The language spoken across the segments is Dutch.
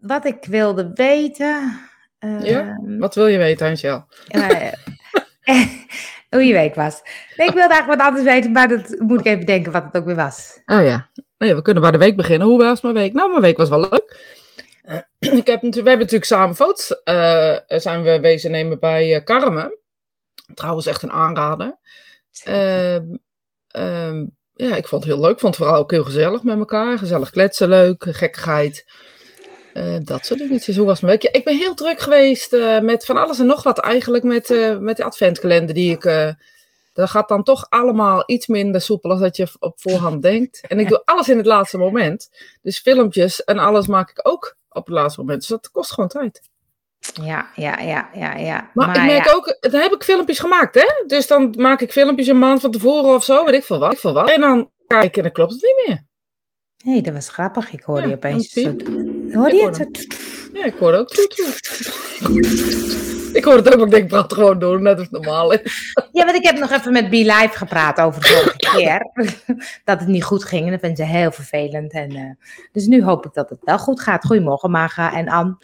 wat ik wilde weten. Ja? ehm, Wat wil je weten, Angel? eh, hoe je week was. Nee, ik wilde eigenlijk wat anders weten, maar dat moet ik even denken wat het ook weer was. Oh ja. Ja, we kunnen bij de week beginnen. Hoe was mijn week? Nou, mijn week was wel leuk. Eh, ik heb we hebben natuurlijk samen foto's eh, zijn we wezen nemen bij eh, Carmen. Trouwens, echt een aanrader. Ehm, ehm, ja, ik vond het heel leuk. Ik vond het vooral ook heel gezellig met elkaar. Gezellig kletsen, leuk, gekkigheid. Eh, dat soort dingetjes. Hoe was? Ja, ik ben heel druk geweest eh, met van alles en nog wat eigenlijk. Met, eh, met de adventkalender die ik... dat gaat dan toch allemaal iets minder soepel als dat je op voorhand denkt. En ik doe alles in het laatste moment. Dus filmpjes en alles maak ik ook op het laatste moment. Dus dat kost gewoon tijd. Ja, ja, ja, ja, ja. Maar, ik merk ja, ook, dan heb ik filmpjes gemaakt, hè? Dus dan maak ik filmpjes een maand van tevoren of zo, weet ik veel wat. Ik veel wat. En dan kijk ik en dan klopt het niet meer. Nee, dat was grappig. Ik hoorde Ja, je opeens zo... Ik je het? Ja, ik hoorde ook. Ik hoorde het ook, maar ik denk, praat gewoon door, net als normaal is. Ja, want ik heb nog even met Be Live gepraat over de vorige keer. dat het niet goed ging en dat vinden ze heel vervelend. En, eh, dus nu hoop ik dat het wel goed gaat. Goedemorgen, Maga en Ann.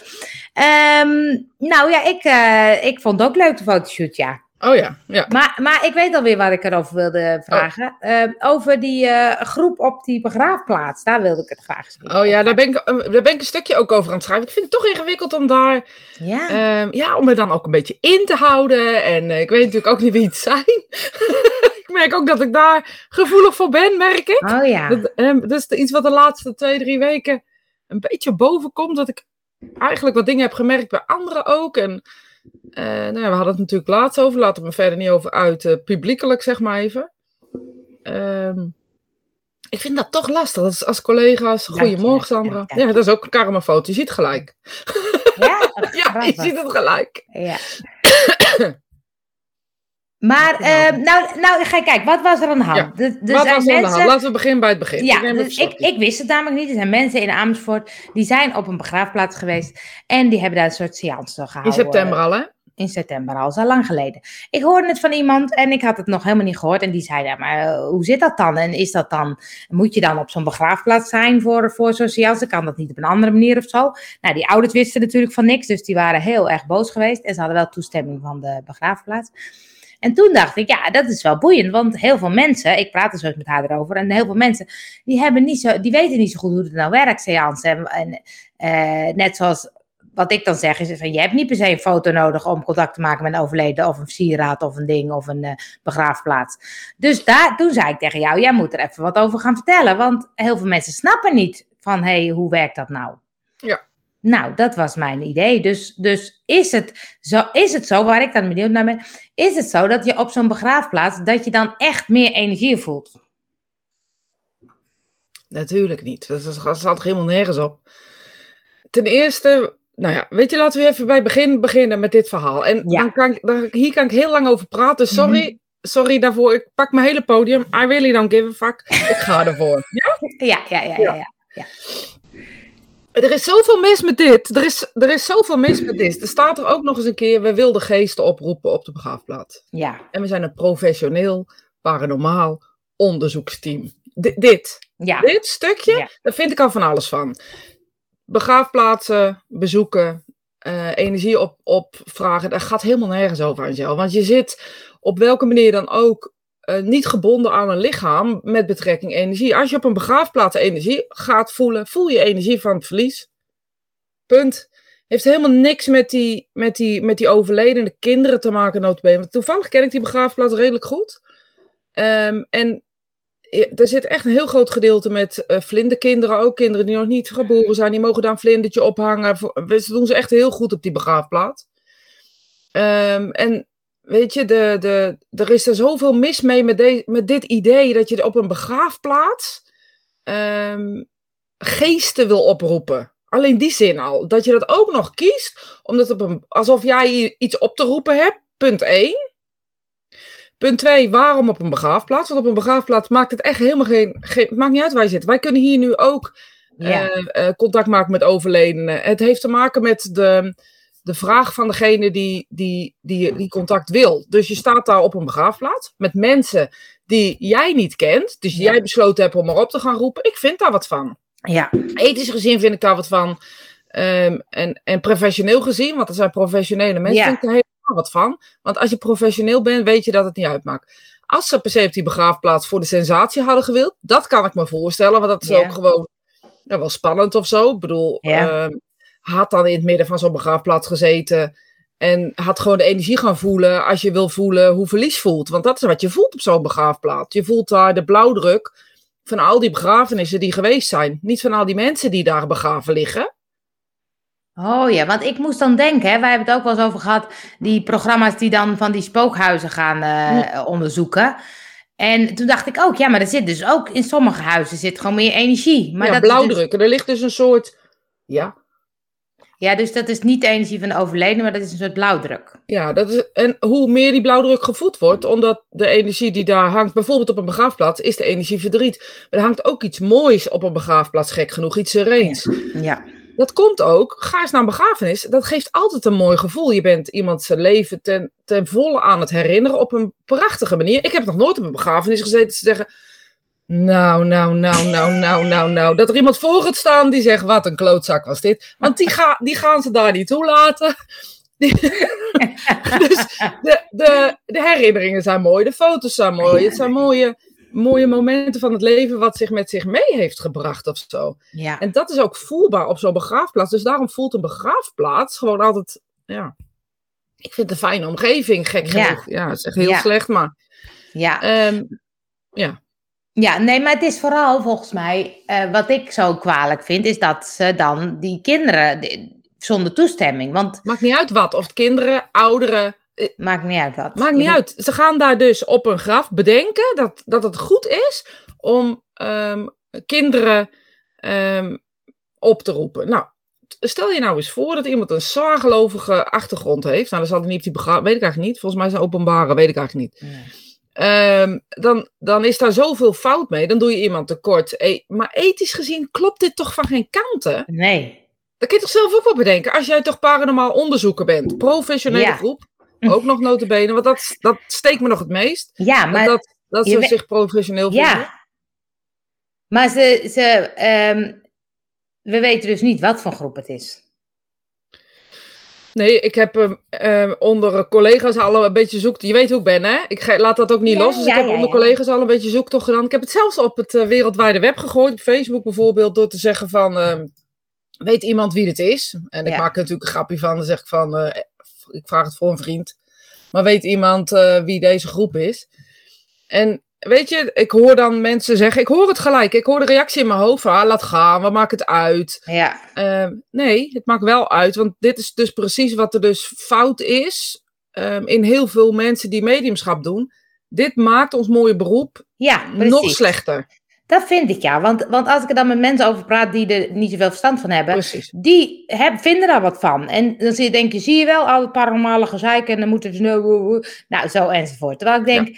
Ehm, nou ja, ik, eh, ik vond het ook leuk de fotoshoot, ja. Oh ja, ja. Maar, maar ik weet alweer wat ik erover wilde vragen. Ehm, over die eh, groep op die begraafplaats. Daar wilde ik het graag eens Oh ja, daar ben, ik, eh, daar ben ik een stukje ook over aan het schrijven. Ik vind het toch ingewikkeld om daar, Ja, ehm, ja, om er dan ook een beetje in te houden. En eh, ik weet natuurlijk ook niet wie het zijn. ik merk ook dat ik daar gevoelig voor ben, merk ik. oh ja. Dat, ehm, dat is iets wat de laatste twee, drie weken een beetje boven komt. Dat ik eigenlijk wat dingen heb gemerkt bij anderen ook. En eh, nou ja, we hadden het natuurlijk laatst over. Laten we verder niet over uit. eh, publiekelijk, zeg maar even. Ehm, ik vind dat toch lastig. Dat is als collega's. Goedemorgen, Sandra. Ja, dat is ook een karmafoto. Je ziet gelijk. Ja, Ja, je ziet het gelijk. Ja. Maar, eh, nou, nou, ga kijk, wat was er aan de hand? Ja, Er- er Wat zijn was er aan de hand? Laten we beginnen bij het begin. Ja, neem dus ik, ik wist het namelijk niet. Er zijn mensen in Amersfoort die zijn op een begraafplaats geweest en die hebben daar een soort seance In gehouden. september al, hè? In september al, zo lang geleden. Ik hoorde het van iemand en ik had het nog helemaal niet gehoord. En die zei, ja, maar eh, hoe zit dat dan? En is dat dan, moet je dan op zo'n begraafplaats zijn voor, voor zo'n seance? Kan dat niet op een andere manier of zo? Nou, die ouders wisten natuurlijk van niks, dus die waren heel erg boos geweest. En ze hadden wel toestemming van de begraafplaats. En toen dacht ik, ja, dat is wel boeiend, want heel veel mensen, ik praat er zo eens met haar erover, en heel veel mensen, die, hebben niet zo, die weten niet zo goed hoe het nou werkt, seance. En, en eh, net zoals wat ik dan zeg, is van, je hebt niet per se een foto nodig om contact te maken met een overleden, of een sieraad, of een ding, of een eh, begraafplaats. Dus daar, toen zei ik tegen jou, jij moet er even wat over gaan vertellen, want heel veel mensen snappen niet van, hé, hey, hoe werkt dat nou? Ja. Nou, dat was mijn idee. Dus, dus is, het zo, is het zo, waar ik dan benieuwd naar ben, is het zo dat je op zo'n begraafplaats, dat je dan echt meer energie voelt? Natuurlijk niet. Dat, staat helemaal nergens op. Ten eerste, nou ja, weet je, laten we even bij het begin beginnen met dit verhaal. En Ja. dan kan ik, dan, hier kan ik heel lang over praten. Dus sorry, sorry daarvoor. Ik pak mijn hele podium. I really don't give a fuck. Ik ga ervoor. Ja? Ja, ja, ja, ja. ja. Er is zoveel mis met dit. Er is, er is zoveel mis met dit. Er staat er ook nog eens een keer, we wilden geesten oproepen op de begraafplaats. ja. En we zijn een professioneel, paranormaal onderzoeksteam. D- dit. ja. Dit stukje, Ja. daar vind ik al van alles van. Begraafplaatsen, bezoeken, eh, energie op, opvragen, daar gaat helemaal nergens over, Angel. Want je zit op welke manier dan ook eh, niet gebonden aan een lichaam met betrekking energie. Als je op een begraafplaats energie gaat voelen, voel je energie van het verlies. Punt. Heeft helemaal niks met die, met die, met die overledene kinderen te maken. Want toevallig ken ik die begraafplaats redelijk goed. Ehm, en er zit echt een heel groot gedeelte met eh vlinderkinderen ook. Kinderen die nog niet geboren zijn, die mogen daar een vlindertje ophangen. Voor- Dat doen ze echt heel goed op die begraafplaats. Ehm, en weet je, de, de, er is er zoveel mis mee met, de, met dit idee dat je op een begraafplaats ehm, geesten wil oproepen. Alleen die zin al. Dat je dat ook nog kiest, omdat op een, alsof jij iets op te roepen hebt. Punt 1. Punt 2, waarom op een begraafplaats? Want op een begraafplaats maakt het echt helemaal geen, geen. Het maakt niet uit waar je zit. Wij kunnen hier nu ook Ja. eh, eh, contact maken met overledenen. Het heeft te maken met de, de vraag van degene die, die, die, die contact wil. Dus je staat daar op een begraafplaats met mensen die jij niet kent. Dus jij besloten hebt om erop te gaan roepen. Ik vind daar wat van. ja. Ethisch gezien vind ik daar wat van. Ehm, en, en professioneel gezien, want er zijn professionele mensen, Ja. vind ik er helemaal wat van. Want als je professioneel bent, weet je dat het niet uitmaakt. Als ze per se op die begraafplaats voor de sensatie hadden gewild, dat kan ik me voorstellen, want dat is Ja. ook gewoon ja, wel spannend of zo. Ik bedoel, Ja. Had dan in het midden van zo'n begraafplaats gezeten en had gewoon de energie gaan voelen als je wil voelen hoe verlies voelt. Want dat is wat je voelt op zo'n begraafplaats. Je voelt daar de blauwdruk van al die begrafenissen die geweest zijn. Niet van al die mensen die daar begraven liggen. Oh ja, want ik moest dan denken, hè, wij hebben het ook wel eens over gehad, die programma's die dan van die spookhuizen gaan eh, onderzoeken. En toen dacht ik ook, ja, maar er zit dus ook in sommige huizen zit gewoon meer energie. Maar ja, dat dus- blauwdruk. En er ligt dus een soort. Ja, ja, dus dat is niet de energie van de overledene, maar dat is een soort blauwdruk. ja dat is, en hoe meer die blauwdruk gevoed wordt, omdat de energie die daar hangt, bijvoorbeeld op een begraafplaats, is de energie verdriet. Maar er hangt ook iets moois op een begraafplaats, gek genoeg, iets sereens. Ja, Dat komt ook, ga eens naar een begrafenis, dat geeft altijd een mooi gevoel. Je bent iemand zijn leven ten, ten volle aan het herinneren op een prachtige manier. Ik heb nog nooit op een begrafenis gezeten te zeggen, nou, nou, nou, nou, nou, nou, nou. Dat er iemand voor gaat staan die zegt, wat een klootzak was dit. Want die, ga, die gaan ze daar niet toelaten. Dus de, de, de herinneringen zijn mooi, de foto's zijn mooi. Het zijn mooie, mooie momenten van het leven wat zich met zich mee heeft gebracht of zo. ja. En dat is ook voelbaar op zo'n begraafplaats. Dus daarom voelt een begraafplaats gewoon altijd, ja. Ik vind het een fijne omgeving, gek Ja. genoeg. Ja, het is echt heel Ja. slecht, maar... ja. ehm, ja, Ja, nee, maar het is vooral volgens mij, eh, wat ik zo kwalijk vind, is dat ze dan die kinderen die- zonder toestemming, want maakt niet uit wat. Of het kinderen, ouderen, maakt niet uit wat. maakt niet uit. Ze gaan daar dus op een graf bedenken dat, dat het goed is om ehm, kinderen ehm, op te roepen. Nou, stel je nou eens voor dat iemand een zwaargelovige achtergrond heeft. Nou, dan zal hij niet op die begrafenis, weet ik eigenlijk niet. Volgens mij zijn openbare, weet ik eigenlijk niet. Nee. Ehm, dan, dan is daar zoveel fout mee. Dan doe je iemand tekort. E- maar ethisch gezien klopt dit toch van geen kanten? Nee. Dat kun je toch zelf ook wel bedenken. Als jij toch paranormaal onderzoeker bent. Professionele Ja. groep. Ook nog notabene. Want dat, dat steekt me nog het meest. Ja, maar, dat dat, ze zich professioneel vinden. ja. Maar ze, ze, ehm, we weten dus niet wat voor groep het is. Nee, ik heb hem ehm, onder collega's al een beetje zoekt. Je weet hoe ik ben, hè? Ik ge- laat dat ook niet Ja, los. Dus ja, ik heb ja, onder collega's al een beetje zoektocht gedaan. Ik heb het zelfs op het eh, wereldwijde web gegooid. Op Facebook bijvoorbeeld. Door te zeggen van... ehm, weet iemand wie dit is? En ik maak er natuurlijk een grapje van. Dan zeg ik van... eh, ik vraag het voor een vriend. Maar weet iemand eh, wie deze groep is? En weet je, ik hoor dan mensen zeggen... Ik hoor het gelijk. Ik hoor de reactie in mijn hoofd. van, Ah, laat gaan. We maken het uit. Ja, Ehm, nee, het maakt wel uit, want dit is dus precies wat er dus fout is ehm, in heel veel mensen die mediumschap doen. Dit maakt ons mooie beroep ja nog slechter. Dat vind ik ja, want, want als ik er dan met mensen over praat die er niet zoveel verstand van hebben, Precies. die heb, vinden daar wat van. En dan zie je, denk je, zie je wel, al het paranormale gezeik en dan moeten ze nou, nou zo enzovoort. Terwijl ik denk,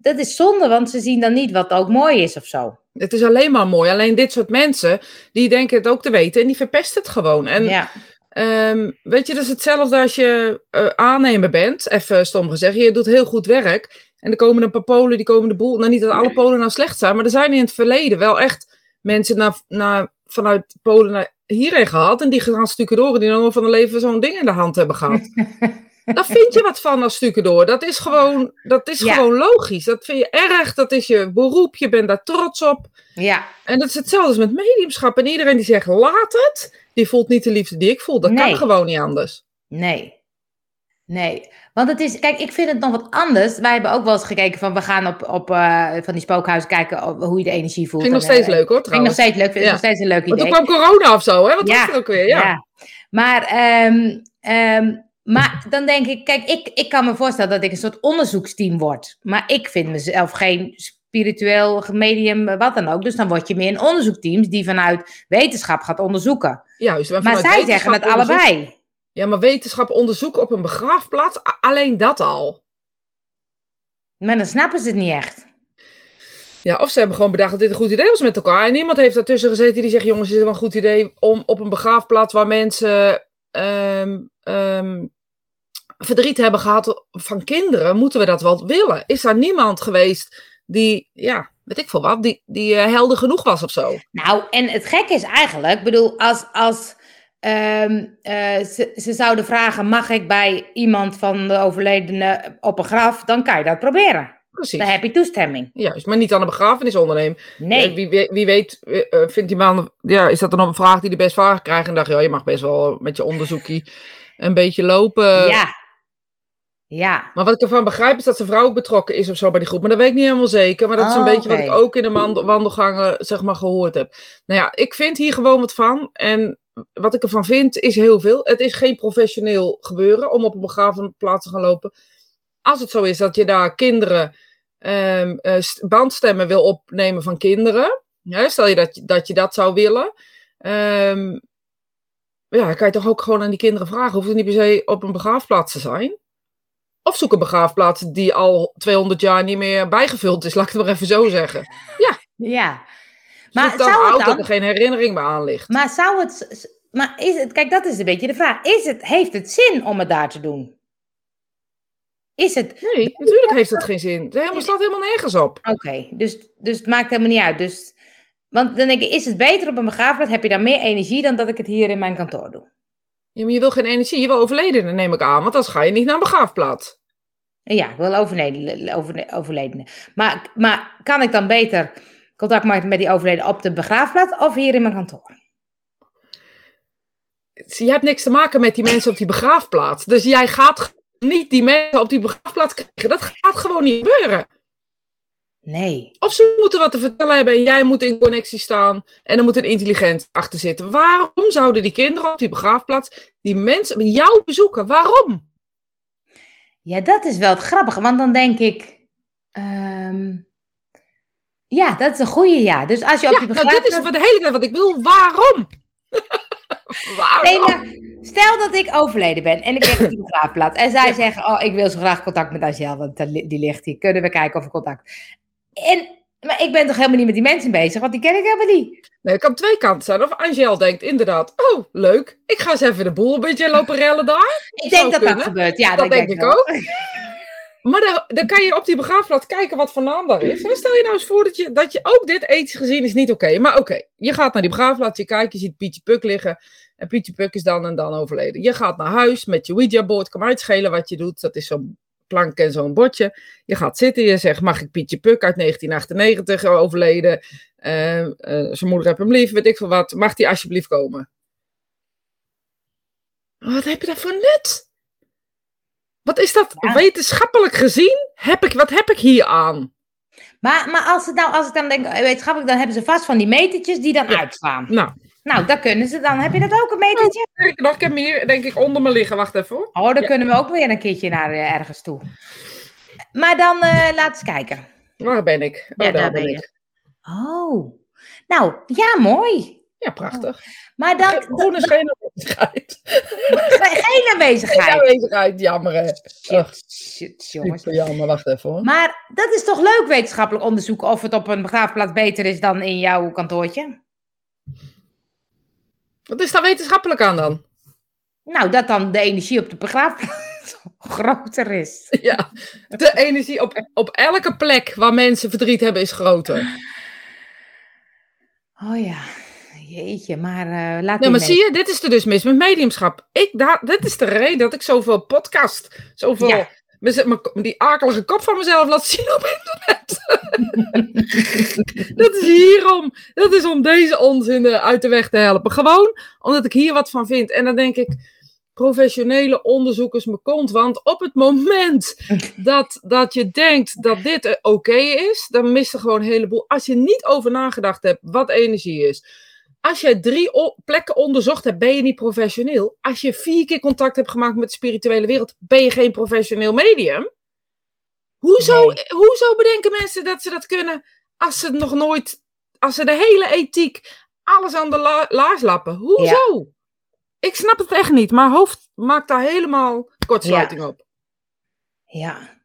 dat is zonde, want ze zien dan niet wat ook mooi is of zo. Het is alleen maar mooi. Alleen dit soort mensen, die denken het ook te weten en die verpesten het gewoon. En ja, ehm, weet je, dat is hetzelfde als je eh, aannemer bent. Even stom gezegd, je doet heel goed werk. En er komen een paar Polen, die komen de boel. Nou, niet dat alle Polen nou slecht zijn, maar er zijn in het verleden wel echt mensen naar, naar, vanuit Polen naar hierheen gehaald. En die gaan stukken door die nog van hun leven zo'n ding in de hand hebben gehad. Daar vind je wat van als stukken door. Dat is gewoon, dat is Ja. gewoon logisch. Dat vind je erg. Dat is je beroep. Je bent daar trots op. ja, En dat is hetzelfde als met mediumschap. En iedereen die zegt laat het, die voelt niet de liefde die ik voel. Dat Nee. kan gewoon niet anders. nee. Nee, want het is, kijk, ik vind het nog wat anders. Wij hebben ook wel eens gekeken van, we gaan op, op eh, van die spookhuizen kijken op hoe je de energie voelt. Vind ik nog En, steeds eh, leuk hoor Vind ik nog trouwens. steeds leuk, vind ik Ja. nog steeds een leuk Want idee. toen kwam corona of zo, hè? Wat Ja, was ook weer? Ja. Maar, ehm, ehm, maar dan denk ik, kijk, ik, ik kan me voorstellen dat ik een soort onderzoeksteam word. Maar ik vind mezelf geen spiritueel medium, wat dan ook. Dus dan word je meer een onderzoekteams die vanuit wetenschap gaat onderzoeken. Juist. Maar vanuit zij zeggen het allebei. Ja, maar wetenschap onderzoeken op een begraafplaats, alleen dat al. Maar dan snappen ze het niet echt. Ja, of ze hebben gewoon bedacht dat dit een goed idee was met elkaar. En niemand heeft daartussen gezeten die zegt: jongens, is het wel een goed idee om op een begraafplaats waar mensen ehm, ehm, verdriet hebben gehad van kinderen, moeten we dat wel willen? Is daar niemand geweest die, ja, weet ik veel wat, die, die eh, helder genoeg was of zo? Nou, en het gekke is eigenlijk, ik bedoel, als, als ehm, eh, ze, ze zouden vragen: mag ik bij iemand van de overledene op een graf? Dan kan je dat proberen. Precies. Dan heb je toestemming. Juist, maar niet aan een begrafenisondernemer. Nee. Eh, Wie, wie, wie weet, vindt die man, ja, is dat dan nog een vraag die hij best vaak krijgt? En dacht je, ja, je mag best wel met je onderzoekje een beetje lopen. ja. Ja. Maar wat ik ervan begrijp is dat zijn vrouw ook betrokken is of zo bij die groep. Maar dat weet ik niet helemaal zeker. Maar dat is een Oh, beetje wat ik ook in de wand- wandelgangen zeg maar gehoord heb. Nou ja, ik vind hier gewoon wat van. En wat ik ervan vind is heel veel. Het is geen professioneel gebeuren om op een begraafplaats te gaan lopen. Als het zo is dat je daar kinderen, ehm, eh, st- bandstemmen wil opnemen van kinderen. Ja, stel je dat, je- dat je dat zou willen. Ehm, ja, kan je toch ook gewoon aan die kinderen vragen. Hoeft het niet per se op een begraafplaats te zijn. Of zoek een begraafplaats die al 200 jaar niet meer bijgevuld is, laat ik het maar even zo zeggen. Ja. Maar Maar dan zou dat er geen herinnering meer aan ligt. Maar zou het. Maar is het. Kijk, dat is een beetje de vraag. Is het, heeft het zin om het daar te doen? Is het. Nee, natuurlijk heeft het geen zin. Het slaat helemaal nergens op. Oké, dus, dus het maakt helemaal niet uit. Dus, want dan denk ik, is het beter op een begraafplaats? Heb je dan meer energie dan dat ik het hier in mijn kantoor doe? Ja, maar je wil geen energie, je wil overleden, neem ik aan. Want dan ga je niet naar een begraafplaats. Ja, wel overleden, over, overledene. Maar, maar kan ik dan beter contact maken met die overleden op de begraafplaats of hier in mijn kantoor? Je hebt niks te maken met die mensen op die begraafplaats. Dus jij gaat niet die mensen op die begraafplaats krijgen. Dat gaat gewoon niet gebeuren. Nee. Of ze moeten wat te vertellen hebben en jij moet in connectie staan. En er moet een intelligent achter zitten. Waarom zouden die kinderen op die begraafplaats die mensen jou bezoeken? Waarom? Ja, dat is wel het grappige, want dan denk ik. ehm, ja, dat is een goede ja. Dus als je op Ja, die nou, dit begraafplaats. is wat de hele tijd wat ik wil. Waarom? Waarom? Nee, maar stel dat ik overleden ben en ik ben op die begraafplaats. En zij zeggen: Oh, ik wil zo graag contact met Angel, want die ligt hier. Kunnen we kijken of we contact. En, maar ik ben toch helemaal niet met die mensen bezig, want die ken ik helemaal niet. Nee, het kan twee kanten zijn. Of Angel denkt inderdaad, oh, leuk. Ik ga eens even de boel een beetje lopen rellen daar. Ik denk dat dat gebeurt. Ja, dat denk ik ook. Maar dan, dan kan je op die begraafplaats kijken wat voor naam daar is. En stel je nou eens voor dat je, dat je ook dit ethisch gezien is niet oké. Maar oké, je gaat naar die begraafplaats, je kijkt, je ziet Pietje Puk liggen. En Pietje Puk is dan en dan overleden. Je gaat naar huis met je Ouija-board, kan mij het schelen wat je doet. Dat is zo'n plank en zo'n bordje. Je gaat zitten, je zegt, mag ik Pietje Puk uit 1998 overleden? Eh, eh, zijn moeder heeft hem lief, weet ik veel wat. Mag die alsjeblieft komen? Wat heb je daar voor nut? Wat is dat Ja. wetenschappelijk gezien? Heb ik, wat heb ik hier aan? Maar, maar als, het nou, als ik dan denk, eh, wetenschappelijk, dan hebben ze vast van die metertjes die dan Ja. Nou, Nou, dat kunnen ze dan. Heb je dat ook, een metertje? ik, nog, ik heb hier denk ik onder me liggen. Wacht even hoor. Oh, dan Ja. kunnen we ook weer een keertje naar eh, ergens toe. Maar dan, eh laat eens kijken. Waar ben ik? Oh, Ja, daar ben je. Oh, nou, ja, mooi. Ja, prachtig. Maar dan, Groen is geen aanwezigheid. geen Geen aanwezigheid. aanwezigheid, jammer hè. Shit, shit, jongens. super jammer, wacht even hoor. Maar dat is toch leuk wetenschappelijk onderzoek of het op een begraafplaats beter is dan in jouw kantoortje? Wat is daar wetenschappelijk aan dan? Nou, dat dan de energie op de begraafplaats groter is. Ja, de energie op, op elke plek waar mensen verdriet hebben is groter. Oh ja, jeetje, maar eh laat Nee, maar zie je, dit is er dus mis met mediumschap. Ik, daar, dit is de reden dat ik zoveel podcast, zoveel, Ja. Die akelige kop van mezelf laat zien op internet. dat is hierom. Dat is om deze onzin eh, uit de weg te helpen. Gewoon omdat ik hier wat van vind. En dan denk ik, professionele onderzoekers me kont. Want op het moment dat, dat je denkt dat dit eh, oké is, dan mist er gewoon een heleboel. Als je niet over nagedacht hebt wat energie is. Als je drie plekken onderzocht hebt, ben je niet professioneel. Als je vier keer contact hebt gemaakt met de spirituele wereld, ben je geen professioneel medium. Hoezo, Nee. hoezo bedenken mensen dat ze dat kunnen als ze nog nooit, als ze de hele ethiek, alles aan de la laars lappen? Hoezo? Ik snap het echt niet. Mijn hoofd maakt daar helemaal kortsluiting op. Ja.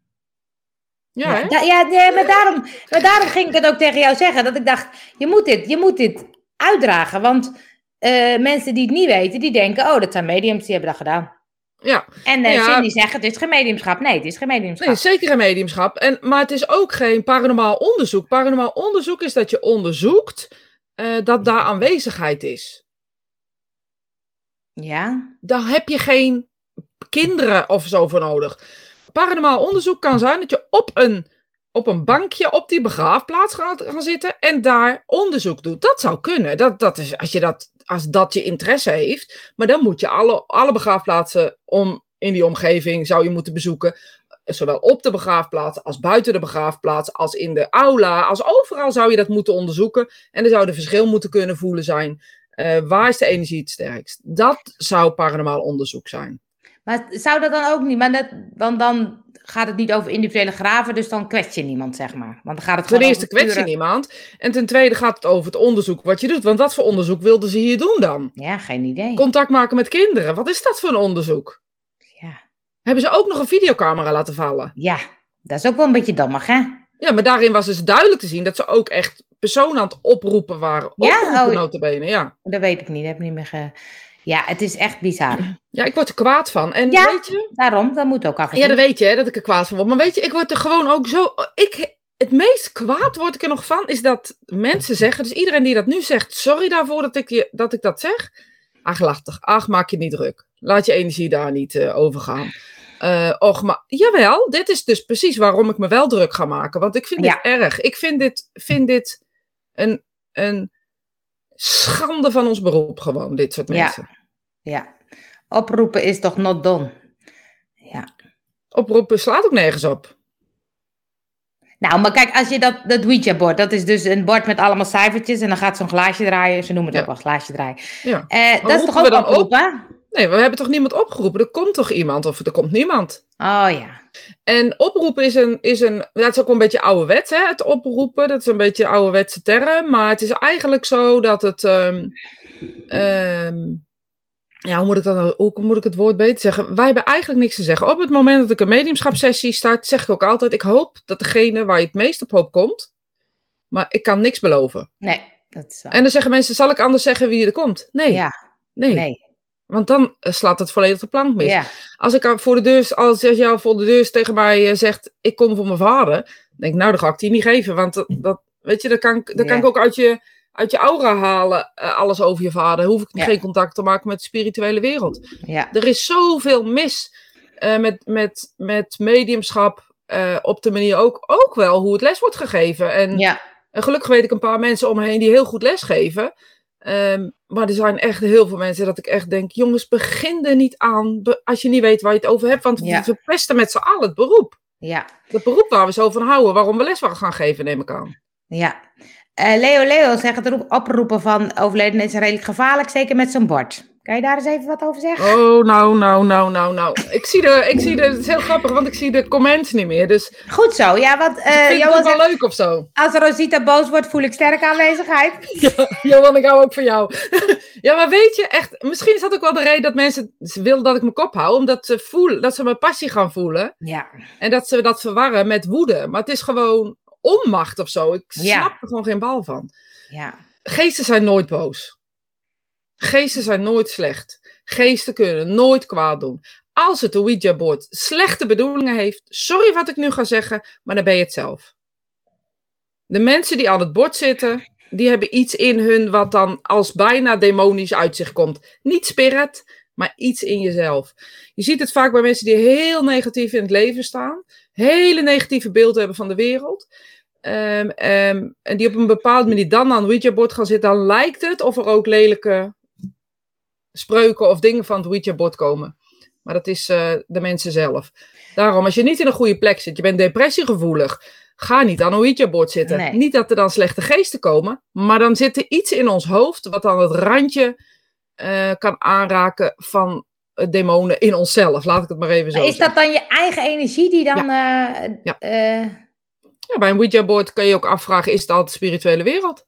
Ja, Ja, ja nee, maar, daarom, maar daarom ging ik het ook tegen jou zeggen. Dat ik dacht, je moet dit, je moet dit uitdragen. Want eh, mensen die het niet weten, die denken, oh, dat zijn mediums, die hebben dat gedaan. ja. En eh Ja. Cindy zegt, het is geen mediumschap. Nee, het is geen mediumschap. Nee, zeker een mediumschap. En, maar het is ook geen paranormaal onderzoek. Paranormaal onderzoek is dat je onderzoekt eh, dat daar aanwezigheid is. Ja. Daar heb je geen kinderen of zo voor nodig. Paranormaal onderzoek kan zijn dat je op een, op een bankje op die begraafplaats gaat gaan zitten en daar onderzoek doet. Dat zou kunnen. Dat, dat is, als, je dat, als dat je interesse heeft. Maar dan moet je alle, alle begraafplaatsen om, in die omgeving zou je moeten bezoeken. Zowel op de begraafplaats als buiten de begraafplaats, als in de aula, als overal zou je dat moeten onderzoeken. En er zou de verschil moeten kunnen voelen zijn. Uh, waar is de energie het sterkst? Dat zou paranormaal onderzoek zijn. Maar zou dat dan ook niet? Maar dat, want dan gaat het niet over individuele graven, dus dan kwets je niemand, zeg maar. Want dan gaat het ten eerste kwets je niemand. En ten tweede gaat het over het onderzoek wat je doet. Want wat voor onderzoek wilden ze hier doen dan? Ja, geen idee. Contact maken met kinderen. Wat is dat voor een onderzoek? Ja. Hebben ze ook nog een videocamera laten vallen? Ja, dat is ook wel een beetje dammig, hè? Ja, maar daarin was dus duidelijk te zien dat ze ook echt personen aan het oproepen waren. Ja? Oproepen, Oh. notabene, ja. Dat weet ik niet, dat heb ik niet meer ge... Ja, het is echt bizar. Ja, ik word er kwaad van. En Ja. weet je... Daarom, dat moet ook af Ja, dat weet je, hè, dat ik er kwaad van word. Maar weet je, ik word er gewoon ook zo... Ik, het meest kwaad word ik er nog van, is dat mensen zeggen... Dus iedereen die dat nu zegt, sorry daarvoor dat ik, je, dat, ik dat zeg. Ach, lachtig. Ach, maak je niet druk. Laat je energie daar niet eh, over gaan. Eh, och, maar jawel, dit is dus precies waarom ik me wel druk ga maken. Want ik vind Ja. dit erg. Ik vind dit, vind dit een, een schande van ons beroep gewoon, dit soort Ja. mensen. Ja. Oproepen is toch not done? Ja. Oproepen slaat ook nergens op. Nou, maar kijk, als je dat, dat Ouija-bord, dat is dus een bord met allemaal cijfertjes en dan gaat zo'n glaasje draaien. Ze noemen het Ja. ook wel glaasje draaien. Ja. Eh, dat is toch ook dan op? oproepen? Nee, we hebben toch niemand opgeroepen? Er komt toch iemand of er komt niemand? Oh ja. En oproepen is een, is een dat is ook een beetje ouderwets, hè? Het oproepen, dat is een beetje een ouderwetse term. Maar het is eigenlijk zo dat het, ehm, ehm, ja, hoe moet ik, dan, hoe moet ik het woord beter zeggen? Wij hebben eigenlijk niks te zeggen. Op het moment dat ik een mediumschapssessie start, zeg ik ook altijd, ik hoop dat degene waar je het meest op hoop komt. Maar ik kan niks beloven. Nee, dat is waar. En dan zeggen mensen, zal ik anders zeggen wie er komt? Nee, Ja, nee. nee. Want dan eh, slaat het volledig de plank mis. Ja. Als ik voor de deur, als jou voor de deur tegen mij eh, zegt, ik kom voor mijn vader, denk ik, nou, dan ga ik die niet geven. Want dat, dat weet je, dan kan, ik- dan kan ik ook uit je, uit je aura halen, eh, alles over je vader. Hoef ik Ja. geen contact te maken met de spirituele wereld. Ja. Er is zoveel mis met, met, met mediumschap, op de manier ook, ook wel hoe het les wordt gegeven. En en gelukkig weet ik een paar mensen om me heen die heel goed lesgeven. Ehm, maar er zijn echt heel veel mensen dat ik echt denk: jongens, begin er niet aan als je niet weet waar je het over hebt. Want Ja. we verpesten met z'n allen het beroep. Ja. Het beroep waar we zo van houden, waarom we les gaan geven, neem ik aan. Ja. Eh, Leo Leo zegt het roep- oproepen van overleden is redelijk gevaarlijk, zeker met zo'n bord. Kan je daar eens even wat over zeggen? Oh, nou, nou, nou, nou, nou. Ik zie de, ik zie de, het is heel grappig, want ik zie de comments niet meer. Dus ik Goed zo, ja, want eh vind het Johan wel leuk of zo. als Rosita boos wordt, voel ik sterke aanwezigheid. Johan, ik hou ook van jou. ja, maar weet je, echt, misschien is dat ook wel de reden dat mensen willen dat ik mijn kop hou. Omdat ze voelen, dat ze mijn passie gaan voelen. Ja, En dat ze dat verwarren met woede. Maar het is gewoon onmacht of zo. Ik Ja. snap er gewoon geen bal van. ja, Geesten zijn nooit boos. Geesten zijn nooit slecht. Geesten kunnen nooit kwaad doen. Als het Ouija-board slechte bedoelingen heeft, sorry wat ik nu ga zeggen, maar dan ben je het zelf. De mensen die aan het bord zitten, die hebben iets in hun wat dan als bijna demonisch uit zich komt. Niet spirit, maar iets in jezelf. Je ziet het vaak bij mensen die heel negatief in het leven staan, hele negatieve beeld hebben van de wereld. Ehm, ehm, en die op een bepaalde manier dan aan het Ouija-bord gaan zitten, dan lijkt het of er ook lelijke spreuken of dingen van het Ouija-bord komen. Maar dat is eh, de mensen zelf. Daarom, als je niet in een goede plek zit, je bent depressiegevoelig, ga niet aan een Ouija-bord zitten. Nee. Niet dat er dan slechte geesten komen, maar dan zit er iets in ons hoofd wat dan het randje eh, kan aanraken van eh, demonen in onszelf. Laat ik het maar even zo Maar is zeggen. dat dan je eigen energie die dan... Ja. Ja, bij een Ouija-board kan je ook afvragen, is het altijd de spirituele wereld?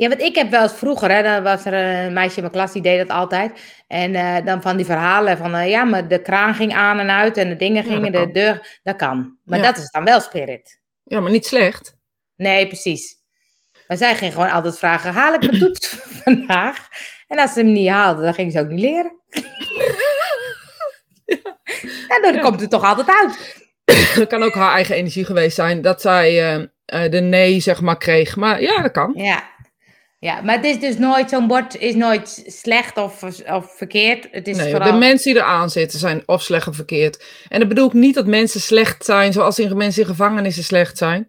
Ja, want ik heb wel eens vroeger, hè, dan was er een meisje in mijn klas, die deed dat altijd. En eh, dan van die verhalen van, eh, ja, maar de kraan ging aan en uit en de dingen gingen, de deur, dat kan. Maar Ja. dat is dan wel spirit. Ja, maar niet slecht. Nee, precies. Maar zij ging gewoon altijd vragen, haal ik mijn toets vandaag? En als ze hem niet haalde, dan ging ze ook niet leren. Ja, dan Ja. komt het toch altijd uit. Het kan ook haar eigen energie geweest zijn dat zij eh, de nee, zeg maar, kreeg. Maar ja, dat kan. Ja. Ja, maar het is dus nooit, zo'n bord is nooit slecht of, of verkeerd. Het is Nee, vooral... de mensen die eraan zitten zijn of slecht of verkeerd. En dat bedoel ik niet dat mensen slecht zijn, zoals in, mensen in gevangenissen slecht zijn.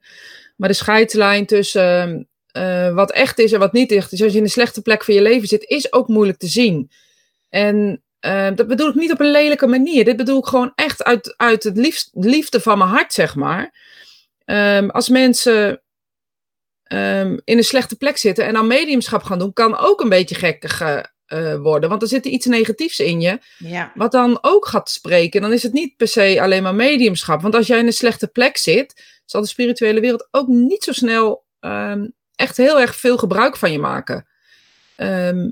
Maar de scheidslijn tussen eh, wat echt is en wat niet echt is, als je in een slechte plek van je leven zit, is ook moeilijk te zien. En eh, dat bedoel ik niet op een lelijke manier. Dit bedoel ik gewoon echt uit, uit het liefst, liefde van mijn hart, zeg maar. Ehm, als mensen ehm, in een slechte plek zitten en aan mediumschap gaan doen, kan ook een beetje gekkig eh, worden. Want er zit iets negatiefs in je, Ja, wat dan ook gaat spreken. Dan is het niet per se alleen maar mediumschap. Want als jij in een slechte plek zit, zal de spirituele wereld ook niet zo snel ehm, echt heel erg veel gebruik van je maken. Ehm,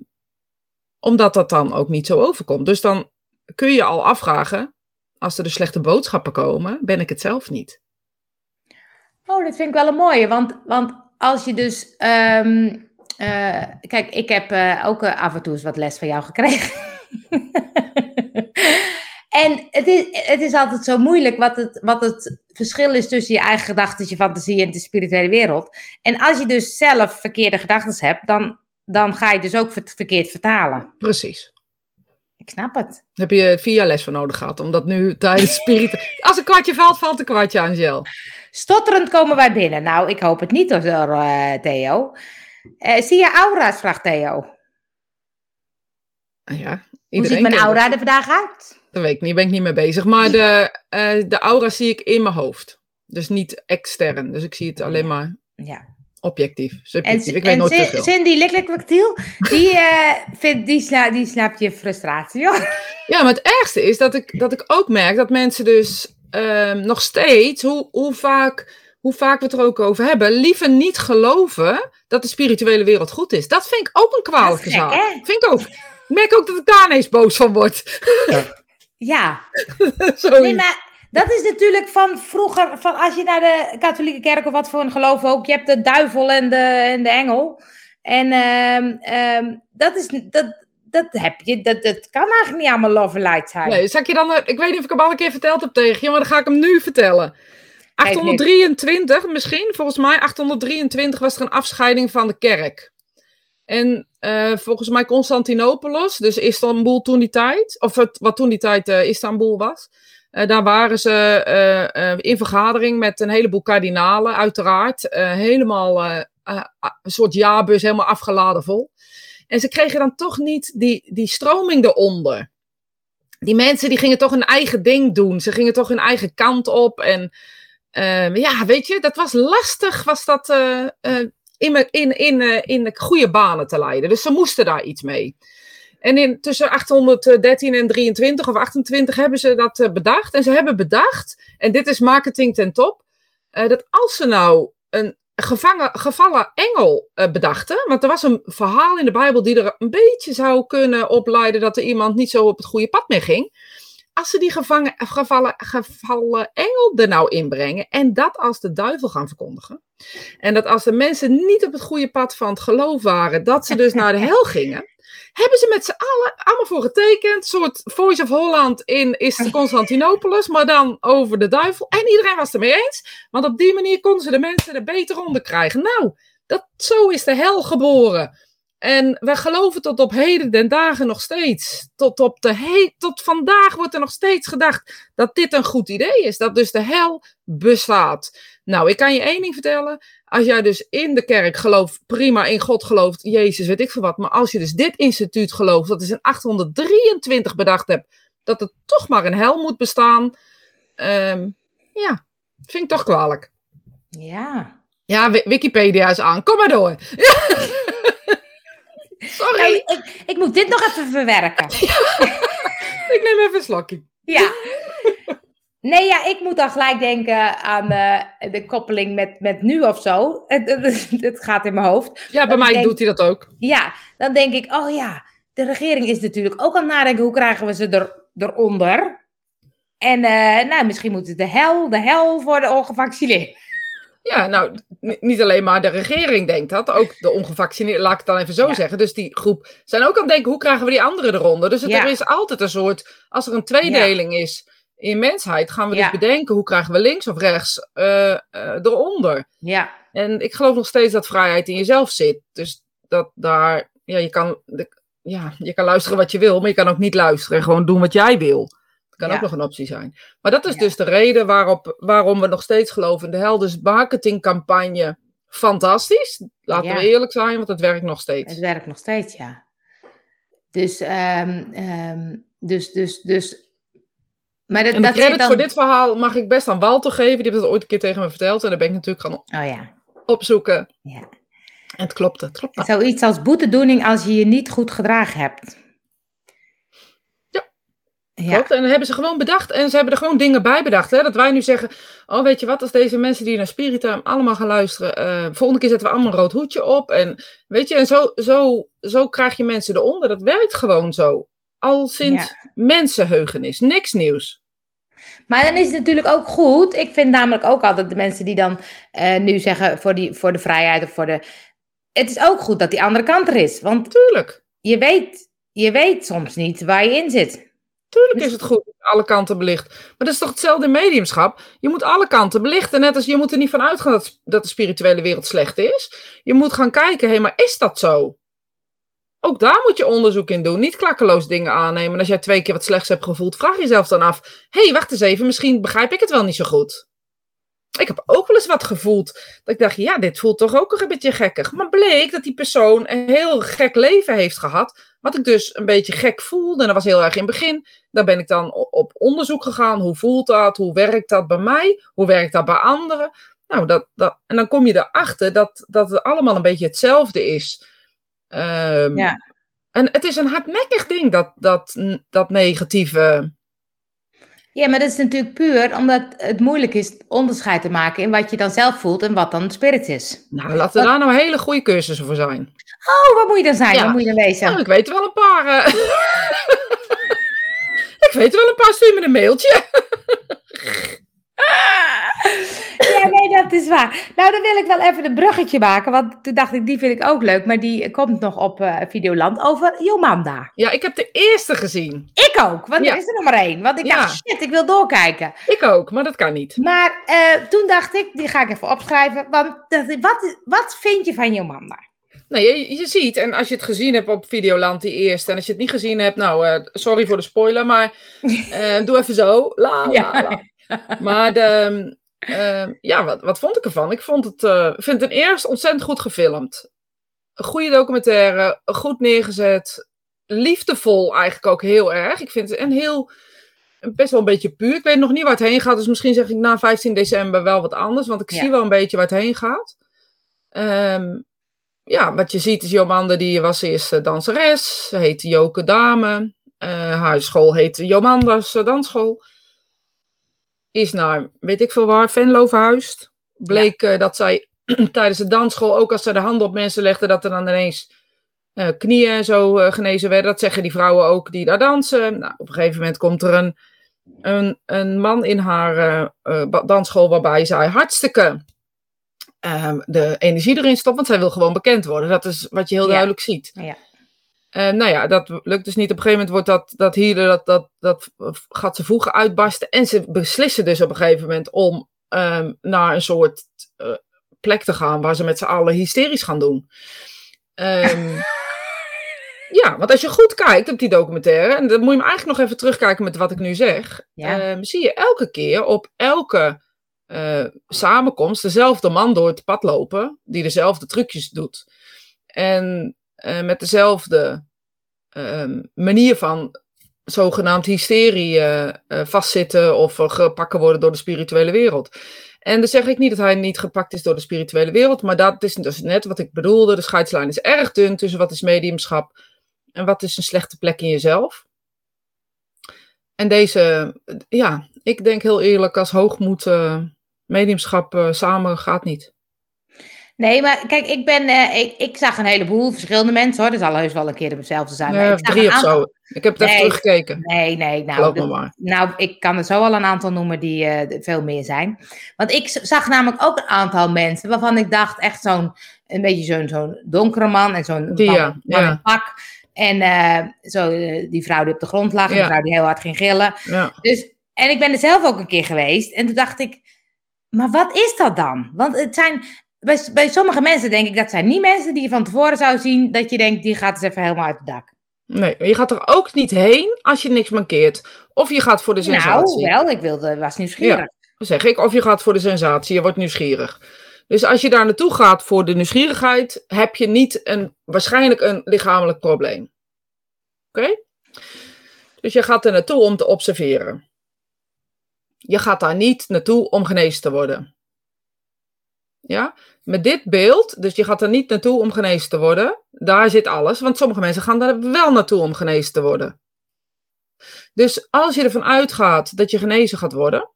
omdat dat dan ook niet zo overkomt. Dus dan kun je al afvragen, als er de slechte boodschappen komen, ben ik het zelf niet. Oh, dat vind ik wel een mooie. Want, want als je dus. ehm, eh, kijk, ik heb eh, ook eh, af en toe eens wat les van jou gekregen. en het is, het is altijd zo moeilijk wat het, wat het verschil is tussen je eigen gedachten, je fantasie en de spirituele wereld. En als je dus zelf verkeerde gedachten hebt, dan, dan ga je dus ook ver- verkeerd vertalen. Precies. Ik snap het. Heb je vier jaar les voor nodig gehad. Omdat nu tijdens spirit. Als een kwartje valt, valt een kwartje, Angel. Stotterend komen wij binnen. Nou, ik hoop het niet hoor, eh, Theo. Eh, zie je aura's, vraagt Theo. Ah Ja, Hoe ziet mijn aura dat. er vandaag uit? Dat weet ik niet, ben ik niet mee bezig. Maar de, eh, de aura zie ik in mijn hoofd. Dus niet extern. Dus ik zie het alleen maar Ja. Objectief. En, Subjectief. Ik weet en nooit Cin- verschil. Cindy Liklikmaktiel, die, eh vindt, die, sla, die slaapt je frustratie, hoor. Ja, maar het ergste is dat ik, dat ik ook merk dat mensen dus ehm, nog steeds, hoe, hoe, vaak, hoe vaak we het er ook over hebben, liever niet geloven dat de spirituele wereld goed is. Dat vind ik ook een kwalijke zaak. hè? Vind ik ook. Ik merk ook dat ik daar ineens boos van word. Ja, nee, maar dat is natuurlijk van vroeger, van als je naar de katholieke kerk of wat voor een geloof ook, je hebt de duivel en de, en de engel. En ehm, ehm, dat is, dat, dat heb je, dat, dat kan eigenlijk niet allemaal love light zijn. Nee, zal ik je dan, eh, ik weet niet of ik hem al een keer verteld heb tegen je, maar dan ga ik hem nu vertellen. 823 misschien, volgens mij 823 was er een afscheiding van de kerk. En eh, volgens mij Constantinopolis, dus Istanbul toen die tijd, of wat toen die tijd eh, Istanbul was. Eh, daar waren ze eh, eh, in vergadering met een heleboel kardinalen, uiteraard. helemaal eh, een soort jaarbus, helemaal afgeladen vol. En ze kregen dan toch niet die, die stroming eronder. Die mensen die gingen toch hun eigen ding doen. Ze gingen toch hun eigen kant op. En eh, ja, weet je, dat was lastig, was dat in, in, in, in de goede banen te leiden. Dus ze moesten daar iets mee. En in, tussen 813 en 23 of 28 hebben ze dat eh, bedacht. En ze hebben bedacht, en dit is marketing ten top, eh, dat als ze nou een gevangen, gevallen engel eh, bedachten, want er was een verhaal in de Bijbel die er een beetje zou kunnen opleiden dat er iemand niet zo op het goede pad mee ging. Als ze die gevangen, gevallen, gevallen engel er nou inbrengen en dat als de duivel gaan verkondigen. En dat als de mensen niet op het goede pad van het geloof waren, dat ze dus naar de hel gingen. Hebben ze met z'n allen allemaal voor getekend. Een soort Voice of Holland in is Constantinopolis, maar dan over de duivel. En iedereen was het ermee eens. Want op die manier konden ze de mensen er beter onder krijgen. Nou, dat, zo is de hel geboren. En wij geloven tot op heden den dagen nog steeds. Tot, op de he tot vandaag wordt er nog steeds gedacht dat dit een goed idee is. Dat dus de hel bestaat. Nou, ik kan je één ding vertellen. Als jij dus in de kerk gelooft, prima in God gelooft, Jezus, weet ik veel wat. Maar als je dus dit instituut gelooft, dat is in 823 bedacht hebt, dat er toch maar een hel moet bestaan. ehm, ja, vind ik toch kwalijk. Ja. Ja, Wi- Wikipedia is aan. Kom maar door. Sorry, Nou, ik, ik moet dit nog even verwerken. ik neem even een slokje. Ja. Nee, ja, ik moet dan gelijk denken aan eh, de koppeling met, met nu of zo. Het, gaat in mijn hoofd. Ja, bij mij denk- doet hij dat ook. Ja, dan denk ik, oh ja, de regering is natuurlijk ook aan het nadenken, hoe krijgen we ze er, eronder? En eh, nou, misschien moet het de hel, de hel voor de ongevaccineerden. Ja, nou, niet alleen maar de regering denkt dat, ook de ongevaccineerden, laat ik het dan even zo Ja. zeggen. Dus die groep zijn ook aan het denken, hoe krijgen we die anderen eronder? Dus het, Ja. er is altijd een soort, als er een tweedeling is in mensheid, gaan we Ja. dus bedenken, hoe krijgen we links of rechts eh, eh, eronder? Ja, En ik geloof nog steeds dat vrijheid in jezelf zit. Dus dat daar, ja, je kan, ja, je kan luisteren wat je wil, maar je kan ook niet luisteren en gewoon doen wat jij wil. Dat kan ook nog een optie zijn. Maar dat is dus de reden waarop, waarom we nog steeds geloven in de hel. Dus marketingcampagne, fantastisch. Laten we eerlijk zijn, want het werkt nog steeds. Het werkt nog steeds, ja. Dus, um, dus, dus, dus maar dat, en de credit dan... voor dit verhaal mag ik best aan Walter geven. Die heeft het ooit een keer tegen me verteld. En daar ben ik natuurlijk gaan oh, ja. opzoeken. Ja. En het klopt, het klopt. Zoiets als boetedoening als je je niet goed gedragen hebt. Ja, ja. klopt. En dan hebben ze gewoon bedacht. En ze hebben er gewoon dingen bij bedacht. Hè? Dat wij nu zeggen, oh weet je wat, als deze mensen die naar Spiritum allemaal gaan luisteren. Uh, volgende keer zetten we allemaal een rood hoedje op. En weet je, en zo, zo, zo krijg je mensen eronder. Dat werkt gewoon zo. Al sinds ja. mensenheugenis. Niks nieuws. Maar dan is het natuurlijk ook goed. Ik vind namelijk ook altijd de mensen die dan uh, nu zeggen voor, die, voor de vrijheid of voor de. Het is ook goed dat die andere kant er is. Want Tuurlijk. Je weet, je weet soms niet waar je in zit. Tuurlijk dus is het goed dat alle kanten belicht. Maar dat is toch hetzelfde mediumschap? Je moet alle kanten belichten. Net als je moet er niet van uitgaan dat, dat de spirituele wereld slecht is. Je moet gaan kijken, hé, hey, maar is dat zo? Ook daar moet je onderzoek in doen. Niet klakkeloos dingen aannemen. als jij twee keer wat slechts hebt gevoeld, vraag jezelf dan af: hé, hey, wacht eens even, misschien begrijp ik het wel niet zo goed. Ik heb ook wel eens wat gevoeld. Dat ik dacht, ja, dit voelt toch ook een beetje gekkig. Maar bleek dat die persoon een heel gek leven heeft gehad. Wat ik dus een beetje gek voelde. En dat was heel erg in het begin. Daar ben ik dan op onderzoek gegaan. Hoe voelt dat? Hoe werkt dat bij mij? Hoe werkt dat bij anderen? Nou, dat, dat, en dan kom je erachter dat, dat het allemaal een beetje hetzelfde is. Um, ja. En het is een hardnekkig ding, dat, dat, dat negatieve. Ja, maar dat is natuurlijk puur omdat het moeilijk is onderscheid te maken in wat je dan zelf voelt en wat dan spirit is. Nou, laten we daar nou hele goede cursussen voor zijn. Oh, wat moet je dan zijn? Ja. Wat moet je dan wezen? Nou, ik weet er wel een paar. Uh... ik weet er wel een paar. Stuur me een mailtje. Ja, nee, dat is waar. Nou, dan wil ik wel even een bruggetje maken, want toen dacht ik, die vind ik ook leuk, maar die komt nog op uh, Videoland over Jomanda. Ja, ik heb de eerste gezien. Ik ook, want er is er nog maar één. Want ik dacht, shit, ik wil doorkijken. Ik ook, maar dat kan niet. Maar uh, toen dacht ik, die ga ik even opschrijven, want wat, wat vind je van Jomanda? Nee, je, je, ziet, en als je het gezien hebt op Videoland, die eerste, en als je het niet gezien hebt, nou, uh, sorry voor de spoiler, maar doe even zo. La, la, la. Maar de, Ehm, ja, wat, wat vond ik ervan? Ik vond het, uh, vind het ten eerste ontzettend goed gefilmd. Een goede documentaire, goed neergezet. Liefdevol eigenlijk ook heel erg. Ik vind het een heel, best wel een beetje puur. Ik weet nog niet waar het heen gaat, dus misschien zeg ik na 15 december wel wat anders. Want ik zie wel een beetje waar het heen gaat. Um, ja, wat je ziet is Jomanda, die was eerst danseres. Ze heette Joke Dame. Uh, haar school heette Jomanda's Dansschool is naar, weet ik veel waar, Venlo verhuisd. Bleek eh, dat zij tijdens de dansschool, ook als ze de handen op mensen legden, dat er dan ineens uh, knieën zo uh, genezen werden. Dat zeggen die vrouwen ook die daar dansen. Nou, op een gegeven moment komt er een, een, een man in haar dansschool waarbij zij hartstikke ehm, de energie erin stopt, want zij wil gewoon bekend worden. Dat is wat je heel duidelijk ziet. Ja. Uh, nou ja, dat lukt dus niet. Op een gegeven moment wordt dat, dat hier, dat, dat, dat gaat ze voegen uitbarsten. En ze beslissen dus op een gegeven moment om um, naar een soort uh, plek te gaan waar ze met z'n allen hysterisch gaan doen. Um, ja, want als je goed kijkt op die documentaire, en dan moet je hem eigenlijk nog even terugkijken met wat ik nu zeg, ja. um, zie je elke keer op elke uh, samenkomst dezelfde man door het pad lopen, die dezelfde trucjes doet. En uh, met dezelfde uh, manier van zogenaamd hysterie uh, vastzitten of gepakt worden door de spirituele wereld. En dan zeg ik niet dat hij niet gepakt is door de spirituele wereld, maar dat is dus net wat ik bedoelde. De scheidslijn is erg dun tussen wat is mediumschap en wat is een slechte plek in jezelf. En deze, ja, ik denk heel eerlijk, als hoogmoed mediumschap samen gaat niet. Nee, maar kijk, ik ben, uh, ik, ik zag een heleboel verschillende mensen hoor. Er zal heus wel een keer hetzelfde zijn. Ja, ik drie of zo. Ik heb het nee, even teruggekeken. Nee, nee. Nou, de, maar. nou, ik kan er zo al een aantal noemen die uh, veel meer zijn. Want ik zag namelijk ook een aantal mensen waarvan ik dacht echt zo'n, een beetje zo'n zo'n donkere man en zo'n man, ja, man pak. En uh, zo, die vrouw die op de grond lag, ja. die vrouw die heel hard ging gillen. Ja. Dus, en ik ben er zelf ook een keer geweest. En toen dacht ik, maar wat is dat dan? Want het zijn bij, bij sommige mensen denk ik dat zijn niet mensen die je van tevoren zou zien dat je denkt, die gaat eens even helemaal uit het dak. Nee, je gaat er ook niet heen als je niks mankeert. Of je gaat voor de sensatie. Nou, wel, ik wilde, was nieuwsgierig. Ja, dat zeg ik. Of je gaat voor de sensatie, je wordt nieuwsgierig. Dus als je daar naartoe gaat voor de nieuwsgierigheid, heb je niet een, waarschijnlijk een lichamelijk probleem. Oké? Dus je gaat er naartoe om te observeren. Je gaat daar niet naartoe om genezen te worden. Ja? Met dit beeld, dus je gaat er niet naartoe om genezen te worden, daar zit alles. Want sommige mensen gaan daar wel naartoe om genezen te worden. Dus als je ervan uitgaat dat je genezen gaat worden,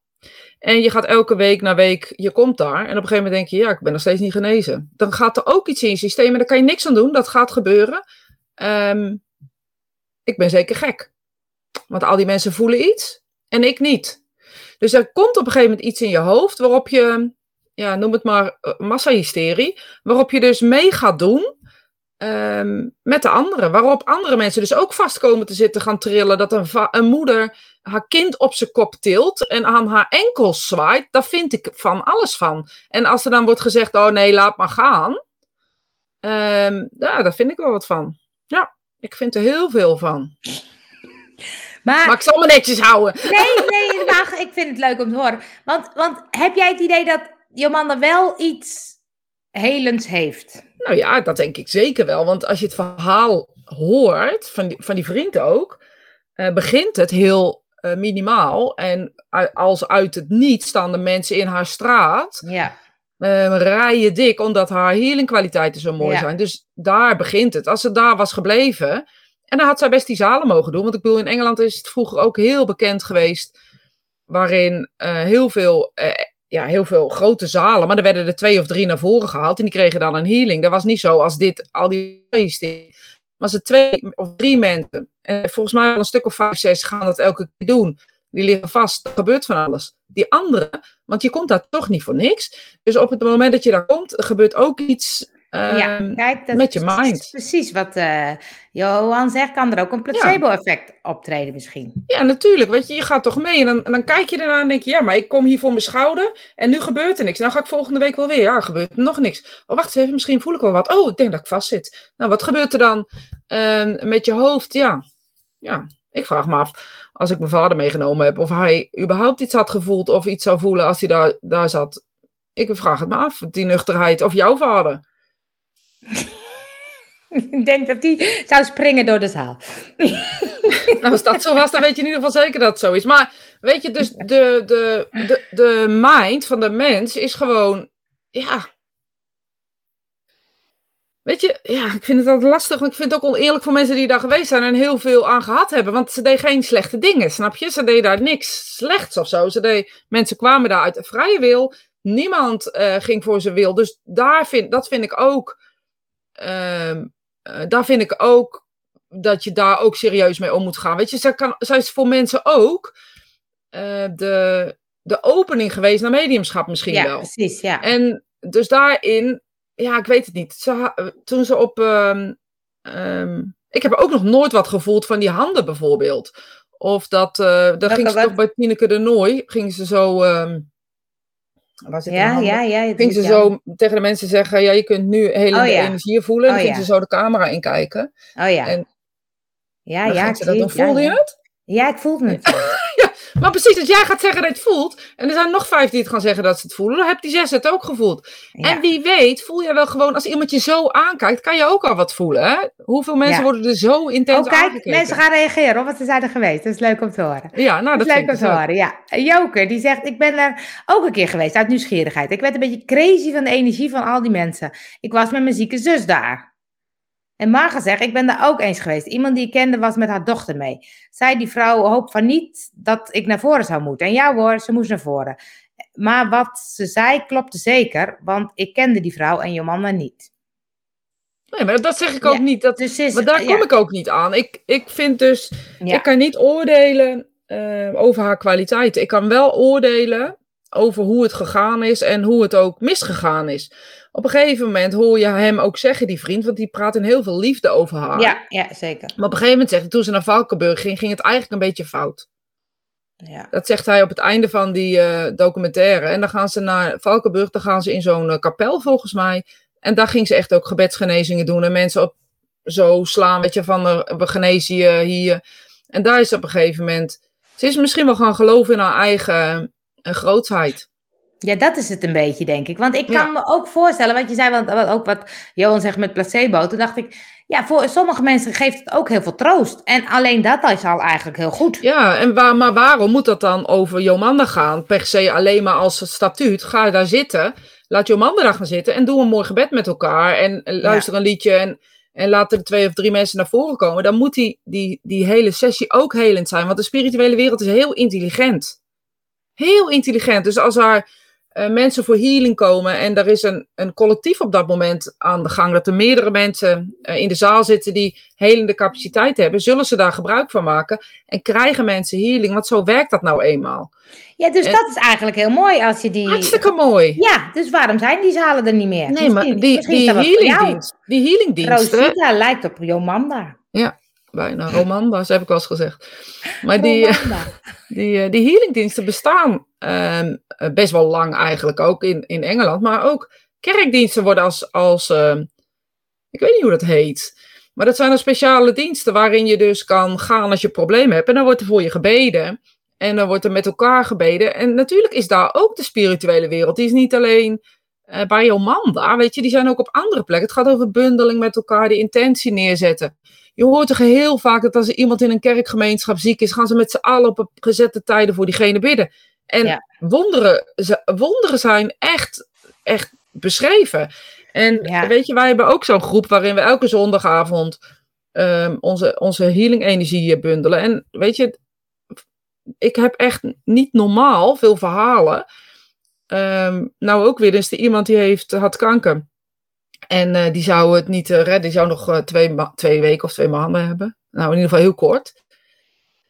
en je gaat elke week na week, je komt daar, en op een gegeven moment denk je, ja, ik ben nog steeds niet genezen. Dan gaat er ook iets in je systeem, en daar kan je niks aan doen, dat gaat gebeuren. Ehm, ik ben zeker gek. Want al die mensen voelen iets, en ik niet. Dus er komt op een gegeven moment iets in je hoofd waarop je ja, noem het maar uh, massahysterie, waarop je dus mee gaat doen um, met de anderen. Waarop andere mensen dus ook vast komen te zitten gaan trillen. Dat een, een moeder haar kind op zijn kop tilt en aan haar enkels zwaait. Daar vind ik van alles van. En als er dan wordt gezegd, oh nee, laat maar gaan. Um, ja, daar vind ik wel wat van. Ja, ik vind er heel veel van. Maar, maar ik zal me netjes houden. Nee, nee, maar ik vind het leuk om te horen. Want, want heb jij het idee dat Jomanda wel iets helends heeft. Nou ja, dat denk ik zeker wel. Want als je het verhaal hoort, van die, van die vriend ook, uh, begint het heel uh, minimaal. En als uit het niet staan de mensen in haar straat. Ja. Uh, rijden dik omdat haar healingkwaliteiten zo mooi zijn. Dus daar begint het. Als ze daar was gebleven. En dan had zij best die zalen mogen doen. Want ik bedoel, in Engeland is het vroeger ook heel bekend geweest. Waarin heel veel ja, heel veel grote zalen, maar er werden er twee of drie naar voren gehaald en die kregen dan een healing. Dat was niet zo als dit, al die maar ze twee of drie mensen. En volgens mij een stuk of vijf, zes gaan dat elke keer doen. Die liggen vast, er gebeurt van alles. Die andere, want je komt daar toch niet voor niks. Dus op het moment dat je daar komt, gebeurt ook iets ja, ehm, kijk, dat met je mind. Is precies wat uh, Johan zegt. Kan er ook een placebo-effect optreden misschien? Ja, natuurlijk. Weet je, je gaat toch mee en dan, en dan kijk je ernaar en denk je... Ja, maar ik kom hier voor mijn schouder en nu gebeurt er niks. Dan ga ik volgende week wel weer. Ja, gebeurt er nog niks. Oh, wacht eens even. Misschien voel ik wel wat. Oh, ik denk dat ik vast zit. Nou, wat gebeurt er dan uh, met je hoofd? Ja, ja, ik vraag me af als ik mijn vader meegenomen heb... of hij überhaupt iets had gevoeld of iets zou voelen als hij daar, daar zat. Ik vraag het me af, die nuchterheid. Of jouw vader. Ik denk dat die zou springen door de zaal. nou, als dat zo was, dan weet je in ieder geval zeker dat het zo is. Maar weet je, dus de, de, de, de mind van de mens is gewoon, ja. Weet je, ja, ik vind het altijd lastig. Ik vind het ook oneerlijk voor mensen die daar geweest zijn en heel veel aan gehad hebben. Want ze deed geen slechte dingen, snap je? Ze deed daar niks slechts of zo. Ze deed, mensen kwamen daar uit de vrije wil. Niemand uh, ging voor zijn wil. Dus daar vind, dat vind ik ook uh, daar vind ik ook dat je daar ook serieus mee om moet gaan. Weet je, zij, kan, zij is voor mensen ook uh, de, de opening geweest naar mediumschap misschien ja, wel. precies, ja. En dus daarin, ja, ik weet het niet. Ze, toen ze op... Um, um, ik heb ook nog nooit wat gevoeld van die handen bijvoorbeeld. Of dat, uh, dat ging ze toch bij Tineke de Nooi, gingen ze zo... Um, ja, ja, ja. Ging ze zo tegen de mensen zeggen, ja, je kunt nu hele oh, ja. energie voelen. En oh, ging ze zo de camera inkijken. Oh ja. En ja, ja. Ze dat dan voelde je het? Ja, ik voelde het. maar precies, als jij gaat zeggen dat je het voelt, en er zijn nog vijf die het gaan zeggen dat ze het voelen, dan heb die zes het ook gevoeld. En wie weet, voel je wel gewoon, als iemand je zo aankijkt, kan je ook al wat voelen. Hè? Hoeveel mensen worden er zo intens oh, kijk, mensen gaan reageren op wat ze zijn er geweest. Dat is leuk om te horen. Ja, nou, dat, dat is leuk om te horen. Ja. Joker, die zegt, ik ben er ook een keer geweest uit nieuwsgierigheid. Ik werd een beetje crazy van de energie van al die mensen. Ik was met mijn zieke zus daar. En Marga zegt, ik ben daar ook eens geweest. Iemand die ik kende was met haar dochter mee. Zij, die vrouw, hoopt van niet dat ik naar voren zou moeten. En ja hoor, ze moest naar voren. Maar wat ze zei klopte zeker, want ik kende die vrouw en Jomanda niet. Nee, maar dat zeg ik ook niet. Dat, dus is, maar daar kom ik ook niet aan. Ik, ik vind dus, ik kan niet oordelen uh, over haar kwaliteiten. Ik kan wel oordelen over hoe het gegaan is en hoe het ook misgegaan is. Op een gegeven moment hoor je hem ook zeggen, die vriend, want die praat in heel veel liefde over haar. Ja, ja zeker. Maar op een gegeven moment zegt hij, toen ze naar Valkenburg ging, ging het eigenlijk een beetje fout. Ja. Dat zegt hij op het einde van die eh, documentaire. En dan gaan ze naar Valkenburg, dan gaan ze in zo'n eh, kapel volgens mij. En daar ging ze echt ook gebedsgenezingen doen. En mensen op zo slaan, weet je, van uh, we genezen je hier. En daar is op een gegeven moment... Ze is misschien wel gaan geloven in haar eigen uh, grootheid. Ja, dat is het een beetje, denk ik. Want ik kan Ja. me ook voorstellen, wat je zei, want wat- ook wat Johan zegt met placebo. Toen dacht ik, ja, voor sommige mensen geeft het ook heel veel troost. En alleen dat is al eigenlijk heel goed. Ja, en waar, maar waarom moet dat dan over Jomanda gaan? Per se alleen maar als statuut. Ga daar zitten. Laat Jomanda daar gaan zitten. En doe een mooi gebed met elkaar. En, en luister een liedje. En, en laat er twee of drie mensen naar voren komen. Dan moet die, die, die hele sessie ook helend zijn. Want de spirituele wereld is heel intelligent. Heel intelligent. Dus als er eh, mensen voor healing komen. En er is een, een collectief op dat moment aan de gang. Dat er meerdere mensen eh, in de zaal zitten die helende capaciteit hebben. Zullen ze daar gebruik van maken. En krijgen mensen healing. Want zo werkt dat nou eenmaal. Ja, dus En- dat is eigenlijk heel mooi als je die... Hartstikke mooi. Ja, dus waarom zijn die zalen er niet meer? Nee, maar die, die jou. healingdienst, die healingdiensten, Rosita lijkt op Jomanda. Bijna Romanda's heb ik al eens gezegd. Maar die, die, eh, die healingdiensten bestaan ehm, eh, best wel lang eigenlijk ook in, in Engeland. Maar ook kerkdiensten worden als, als ehm, ik weet niet hoe dat heet. Maar dat zijn dan speciale diensten waarin je dus kan gaan als je problemen hebt. En dan wordt er voor je gebeden. En dan wordt er met elkaar gebeden. En natuurlijk is daar ook de spirituele wereld. Die is niet alleen eh, bij Jomanda, weet je. Die zijn ook op andere plekken. Het gaat over bundeling met elkaar, die intentie neerzetten. Je hoort toch heel vaak dat als er iemand in een kerkgemeenschap ziek is, gaan ze met z'n allen op gezette tijden voor diegene bidden. En Ja. wonderen, wonderen zijn echt, echt beschreven. En Ja. weet je, wij hebben ook zo'n groep waarin we elke zondagavond ehm, onze, onze healing energie bundelen. En weet je, ik heb echt niet normaal veel verhalen. Ehm, nou ook weer, is er iemand die heeft, had kanker. En eh, die zou het niet eh, redden. Die zou nog eh, twee, twee weken of twee maanden hebben. Nou, in ieder geval heel kort.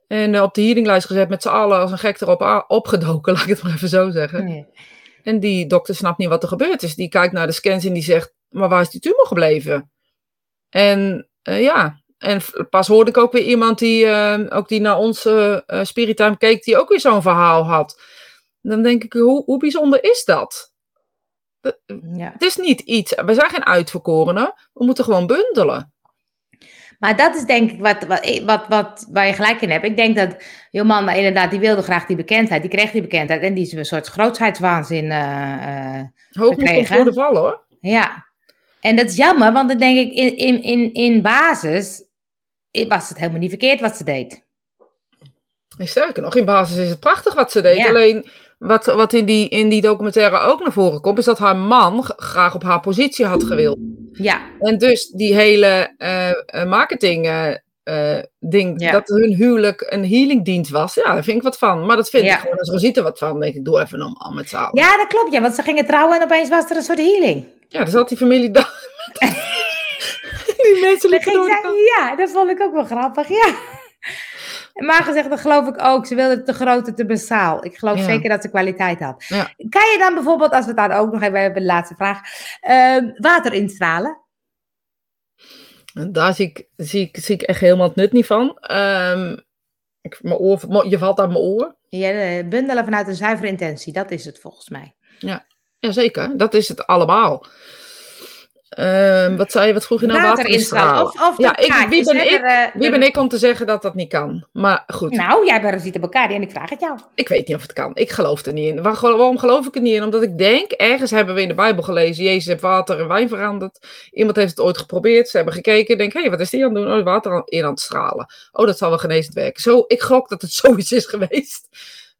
En op de healinglijst gezet met z'n allen als een gek erop opgedoken, laat ik het maar even zo zeggen. Nee. En die dokter snapt niet wat er gebeurd is. Die kijkt naar de scans en die zegt, maar waar is die tumor gebleven? En ja, en pas hoorde ik ook weer iemand die, ook die naar onze eh Spiritime keek, die ook weer zo'n verhaal had. Dan denk ik, hoe, hoe bijzonder is dat? Ja. Het is niet iets, we zijn geen uitverkorenen, we moeten gewoon bundelen. Maar dat is denk ik wat, wat, wat, wat, waar je gelijk in hebt. Ik denk dat Jomanda inderdaad, die wilde graag die bekendheid. Die kreeg die bekendheid en die is een soort grootsheidswaanzin. eh, eh, Hoog moet Gekregen. voor de vallen hoor. ja. En dat is jammer, want dan denk ik in, in, in, in basis was het helemaal niet verkeerd wat ze deed. En sterker nog, in basis is het prachtig wat ze deed. Ja. Alleen wat, wat in, die, in die documentaire ook naar voren komt, is dat haar man graag op haar positie had gewild. Ja, En dus die hele eh, eh, marketing eh, ding, Ja. dat hun huwelijk een healingdienst was, ja, daar vind ik wat van. Maar dat vind Ja. ik gewoon, als Rosita wat van, denk ik, doe even normaal met z'n allen. ja, dat klopt. Ja, want ze gingen trouwen en opeens was er een soort healing. Ja, dan zat die familie die dode zij- ja, dat vond ik ook wel grappig, ja. Maar gezegd, dat geloof ik ook. Ze wilde te groot en te basaal. Ik geloof Ja. zeker dat ze kwaliteit had. Ja. Kan je dan bijvoorbeeld, als we het daar ook nog even hebben, de laatste vraag, eh, water instralen? En daar zie ik, zie, ik, zie ik echt helemaal het nut niet van. Ehm, ik, mijn oor, je valt uit mijn oor. Ja, eh, bundelen vanuit een zuivere intentie, dat is het volgens mij. Jazeker, dat is het allemaal. Ehm, wat zei je, wat vroeg je nou? water instralen. Of, of Ja, ik- wie ben ik? er, eh, Wie ben ik om te zeggen dat dat niet kan? Maar goed, Nou, jij bent Rosita Bakari en ik vraag het jou. ik weet niet of het kan. Ik geloof er niet in. Waar- waarom geloof ik er niet in? Omdat ik denk, ergens hebben we in de Bijbel gelezen, Jezus heeft water in wijn veranderd. Iemand heeft het ooit geprobeerd, ze hebben gekeken, denk, hé, hey, wat is die aan het doen? Oh, water in aan het stralen. Oh, dat zal wel genezend werken. Zo, ik gok dat het zoiets is geweest.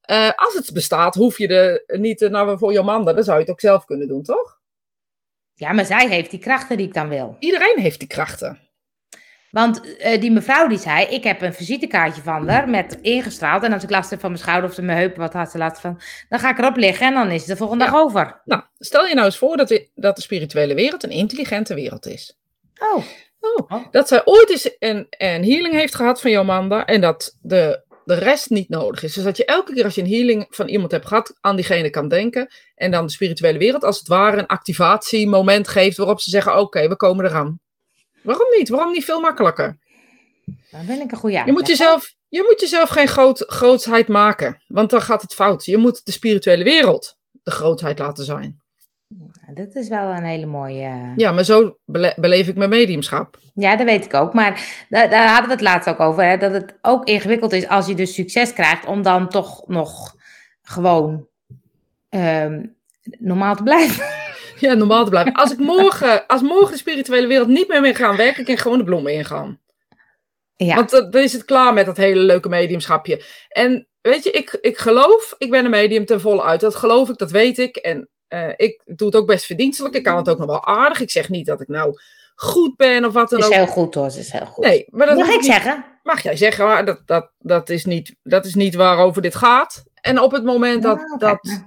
Eh, als het bestaat, hoef je er niet, eh, nou, voor Jomanda, dan zou je het ook zelf kunnen doen, toch? Ja, maar zij heeft die krachten die ik dan wil. Iedereen heeft die krachten. Want eh, die mevrouw die zei, ik heb een visitekaartje van haar met ingestraald. En als ik last heb van mijn schouder of mijn heupen, wat had ze last van, dan ga ik erop liggen en dan is het de volgende Ja. dag over. Nou, stel je nou eens voor dat, we- dat de spirituele wereld een intelligente wereld is. Oh, Oh, dat zij ooit eens een, een healing heeft gehad van Jomanda en dat de, de rest niet nodig is. Dus dat je elke keer als je een healing van iemand hebt gehad, aan diegene kan denken. En dan de spirituele wereld als het ware een activatiemoment geeft waarop ze zeggen, oké, we komen eraan. Waarom niet? Waarom niet veel makkelijker? dan ben ik een goede Je moet jezelf, Je moet jezelf geen groot, grootsheid maken, want dan gaat het fout. Je moet de spirituele wereld de grootheid laten zijn. Ja, Dat is wel een hele mooie. Ja, maar zo bele- beleef ik mijn mediumschap. Ja, dat weet ik ook. Maar daar, daar hadden we het laatst ook over. Hè, dat het ook ingewikkeld is als je dus succes krijgt. om dan toch nog gewoon ehm, normaal te blijven. Ja, normaal te blijven. Als ik morgen, als morgen de spirituele wereld niet meer mee gaan werken, kan ik gewoon de bloemen ingaan. Ja, Want dan dan is het klaar met dat hele leuke mediumschapje. En weet je, ik, ik geloof, ik ben een medium ten volle uit. Dat geloof ik, dat weet ik. En eh, ik doe het ook best verdienstelijk. Ik kan het ook nog wel aardig. Ik zeg niet dat ik nou goed ben of wat dan dat is ook. heel goed hoor. Dat is heel goed. Nee, maar dat Mag ik niet- zeggen? mag jij zeggen, maar dat, dat, dat, is niet, dat is niet waarover dit gaat. En op het moment dat, Ja, oké. dat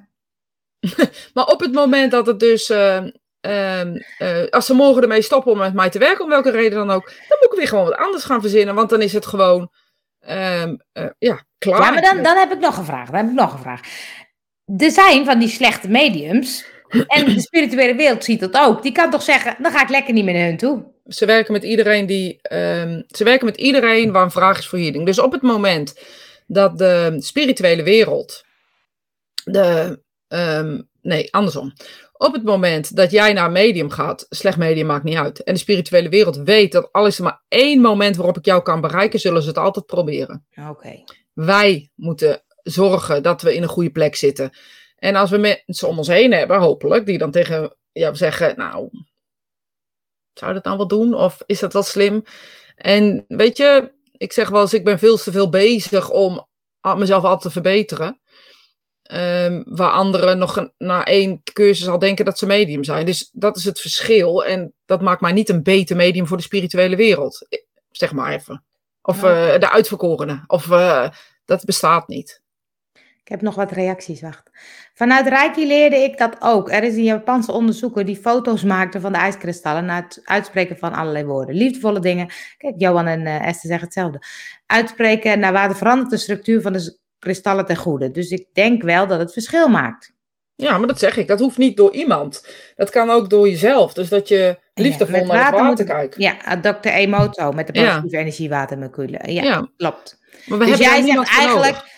maar op het moment dat het dus, ehm, ehm, eh, als ze morgen ermee stoppen om met mij te werken, om welke reden dan ook, dan moet ik weer gewoon wat anders gaan verzinnen, want dan is het gewoon, ehm, eh, ja, klaar. Ja, maar dan, dan heb ik nog een vraag. Dan heb ik nog een vraag. Er zijn van die slechte mediums. En de spirituele wereld ziet dat ook. Die kan toch zeggen, dan ga ik lekker niet meer naar hun toe. Ze werken met iedereen die, ehm, ze werken met iedereen waar een vraag is voor healing. Dus op het moment dat de spirituele wereld, de, ehm, nee, andersom. Op het moment dat jij naar een medium gaat, slecht medium maakt niet uit. En de spirituele wereld weet dat al is er maar één moment waarop ik jou kan bereiken, zullen ze het altijd proberen. Oké. Wij moeten zorgen dat we in een goede plek zitten. En als we mensen om ons heen hebben, hopelijk, die dan tegen jou zeggen, nou, zou dat nou wel doen? Of is dat wel slim? En weet je, ik zeg wel eens, ik ben veel te veel bezig om mezelf altijd te verbeteren. Ehm, waar anderen nog een- na één cursus al denken dat ze medium zijn. Dus dat is het verschil. En dat maakt mij niet een beter medium voor de spirituele wereld. Zeg maar even. Of eh, de uitverkorene. Of eh, dat bestaat niet. Ik heb nog wat reacties, wacht. Vanuit Reiki leerde ik dat ook. Er is een Japanse onderzoeker die foto's maakte van de ijskristallen na het uitspreken van allerlei woorden. Liefdevolle dingen. Kijk, Johan en eh, Esther zeggen hetzelfde. Uitspreken naar waarde verandert de structuur van de kristallen ten goede. Dus ik denk wel dat het verschil maakt. Ja, maar dat zeg ik. Dat hoeft niet door iemand. Dat kan ook door jezelf. Dus dat je liefdevol naar water water moet kijkt. Ja, eh, Dr. Emoto met de Ja. positieve energie watermoleculen. Ja, Ja. klopt. Maar we Dus hebben jij zegt eigenlijk,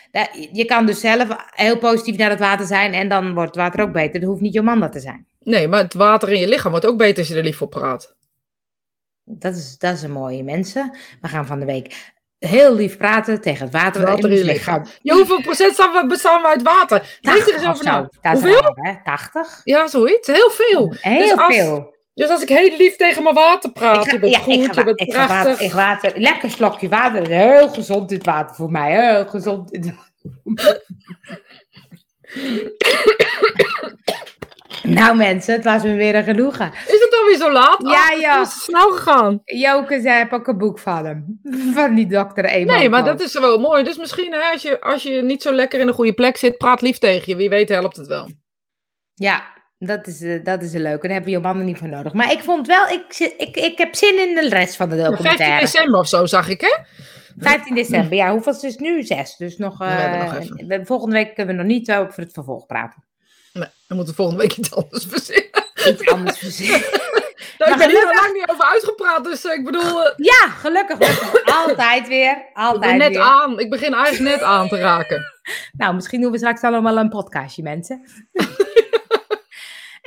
je kan dus zelf heel positief naar het water zijn en dan wordt het water ook beter. Dat hoeft niet jouw man dat te zijn. Nee, maar het water in je lichaam wordt ook beter als je er lief voor praat. Dat is, dat is een mooie mensen. We gaan van de week heel lief praten tegen het water, Water in ons lichaam. Ja, hoeveel procent we, bestaan we uit water? Denk er 80 eens of over zo. is Hoeveel? hè? 80? Ja, zoiets. Heel veel. Heel Dus als- veel. Dus als ik heel lief tegen mijn water praat, Ik ga, je bent ja, goed, ik ga, bent ik ga water, prachtig. ik water. Lekker slokje water. Heel gezond dit water voor mij. Heel gezond dit nou mensen, het was me weer een genoegen. Is het alweer zo laat? Ja, Oh, ja. Het is snel gegaan. Joke zei, heb ook een boek van hem. Van die dokter Emo. Nee, maar dat is wel mooi. Dus misschien hè, als, je, als je niet zo lekker in een goede plek zit, praat lief tegen je. Wie weet helpt het wel. Ja, dat is, eh, dat is een leuke. Daar hebben er niet voor nodig. Maar ik vond wel, ik, ik, ik heb zin in de rest van de 15 documentaire. december of zo, zag ik hè? 15 december, ja. Hoeveel is het nu? Zes. Dus nog, we eh, nog even. we- volgende week kunnen we nog niet over het vervolg praten. Nee, dan moeten we volgende week iets anders verzinnen. Iets anders verzinnen. Nou, ik Maar ben gelukkig- lang niet over uitgepraat, dus eh, ik bedoel, Ja, gelukkig. Altijd weer. ik Altijd net weer. aan. Ik begin eigenlijk net aan te raken. Nou, misschien doen we straks allemaal een podcastje, mensen.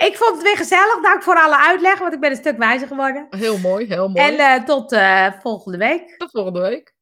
ik vond het weer gezellig. Dank voor alle uitleg, want ik ben een stuk wijzer geworden. Heel mooi, heel mooi. En eh, tot eh, volgende week. Tot volgende week.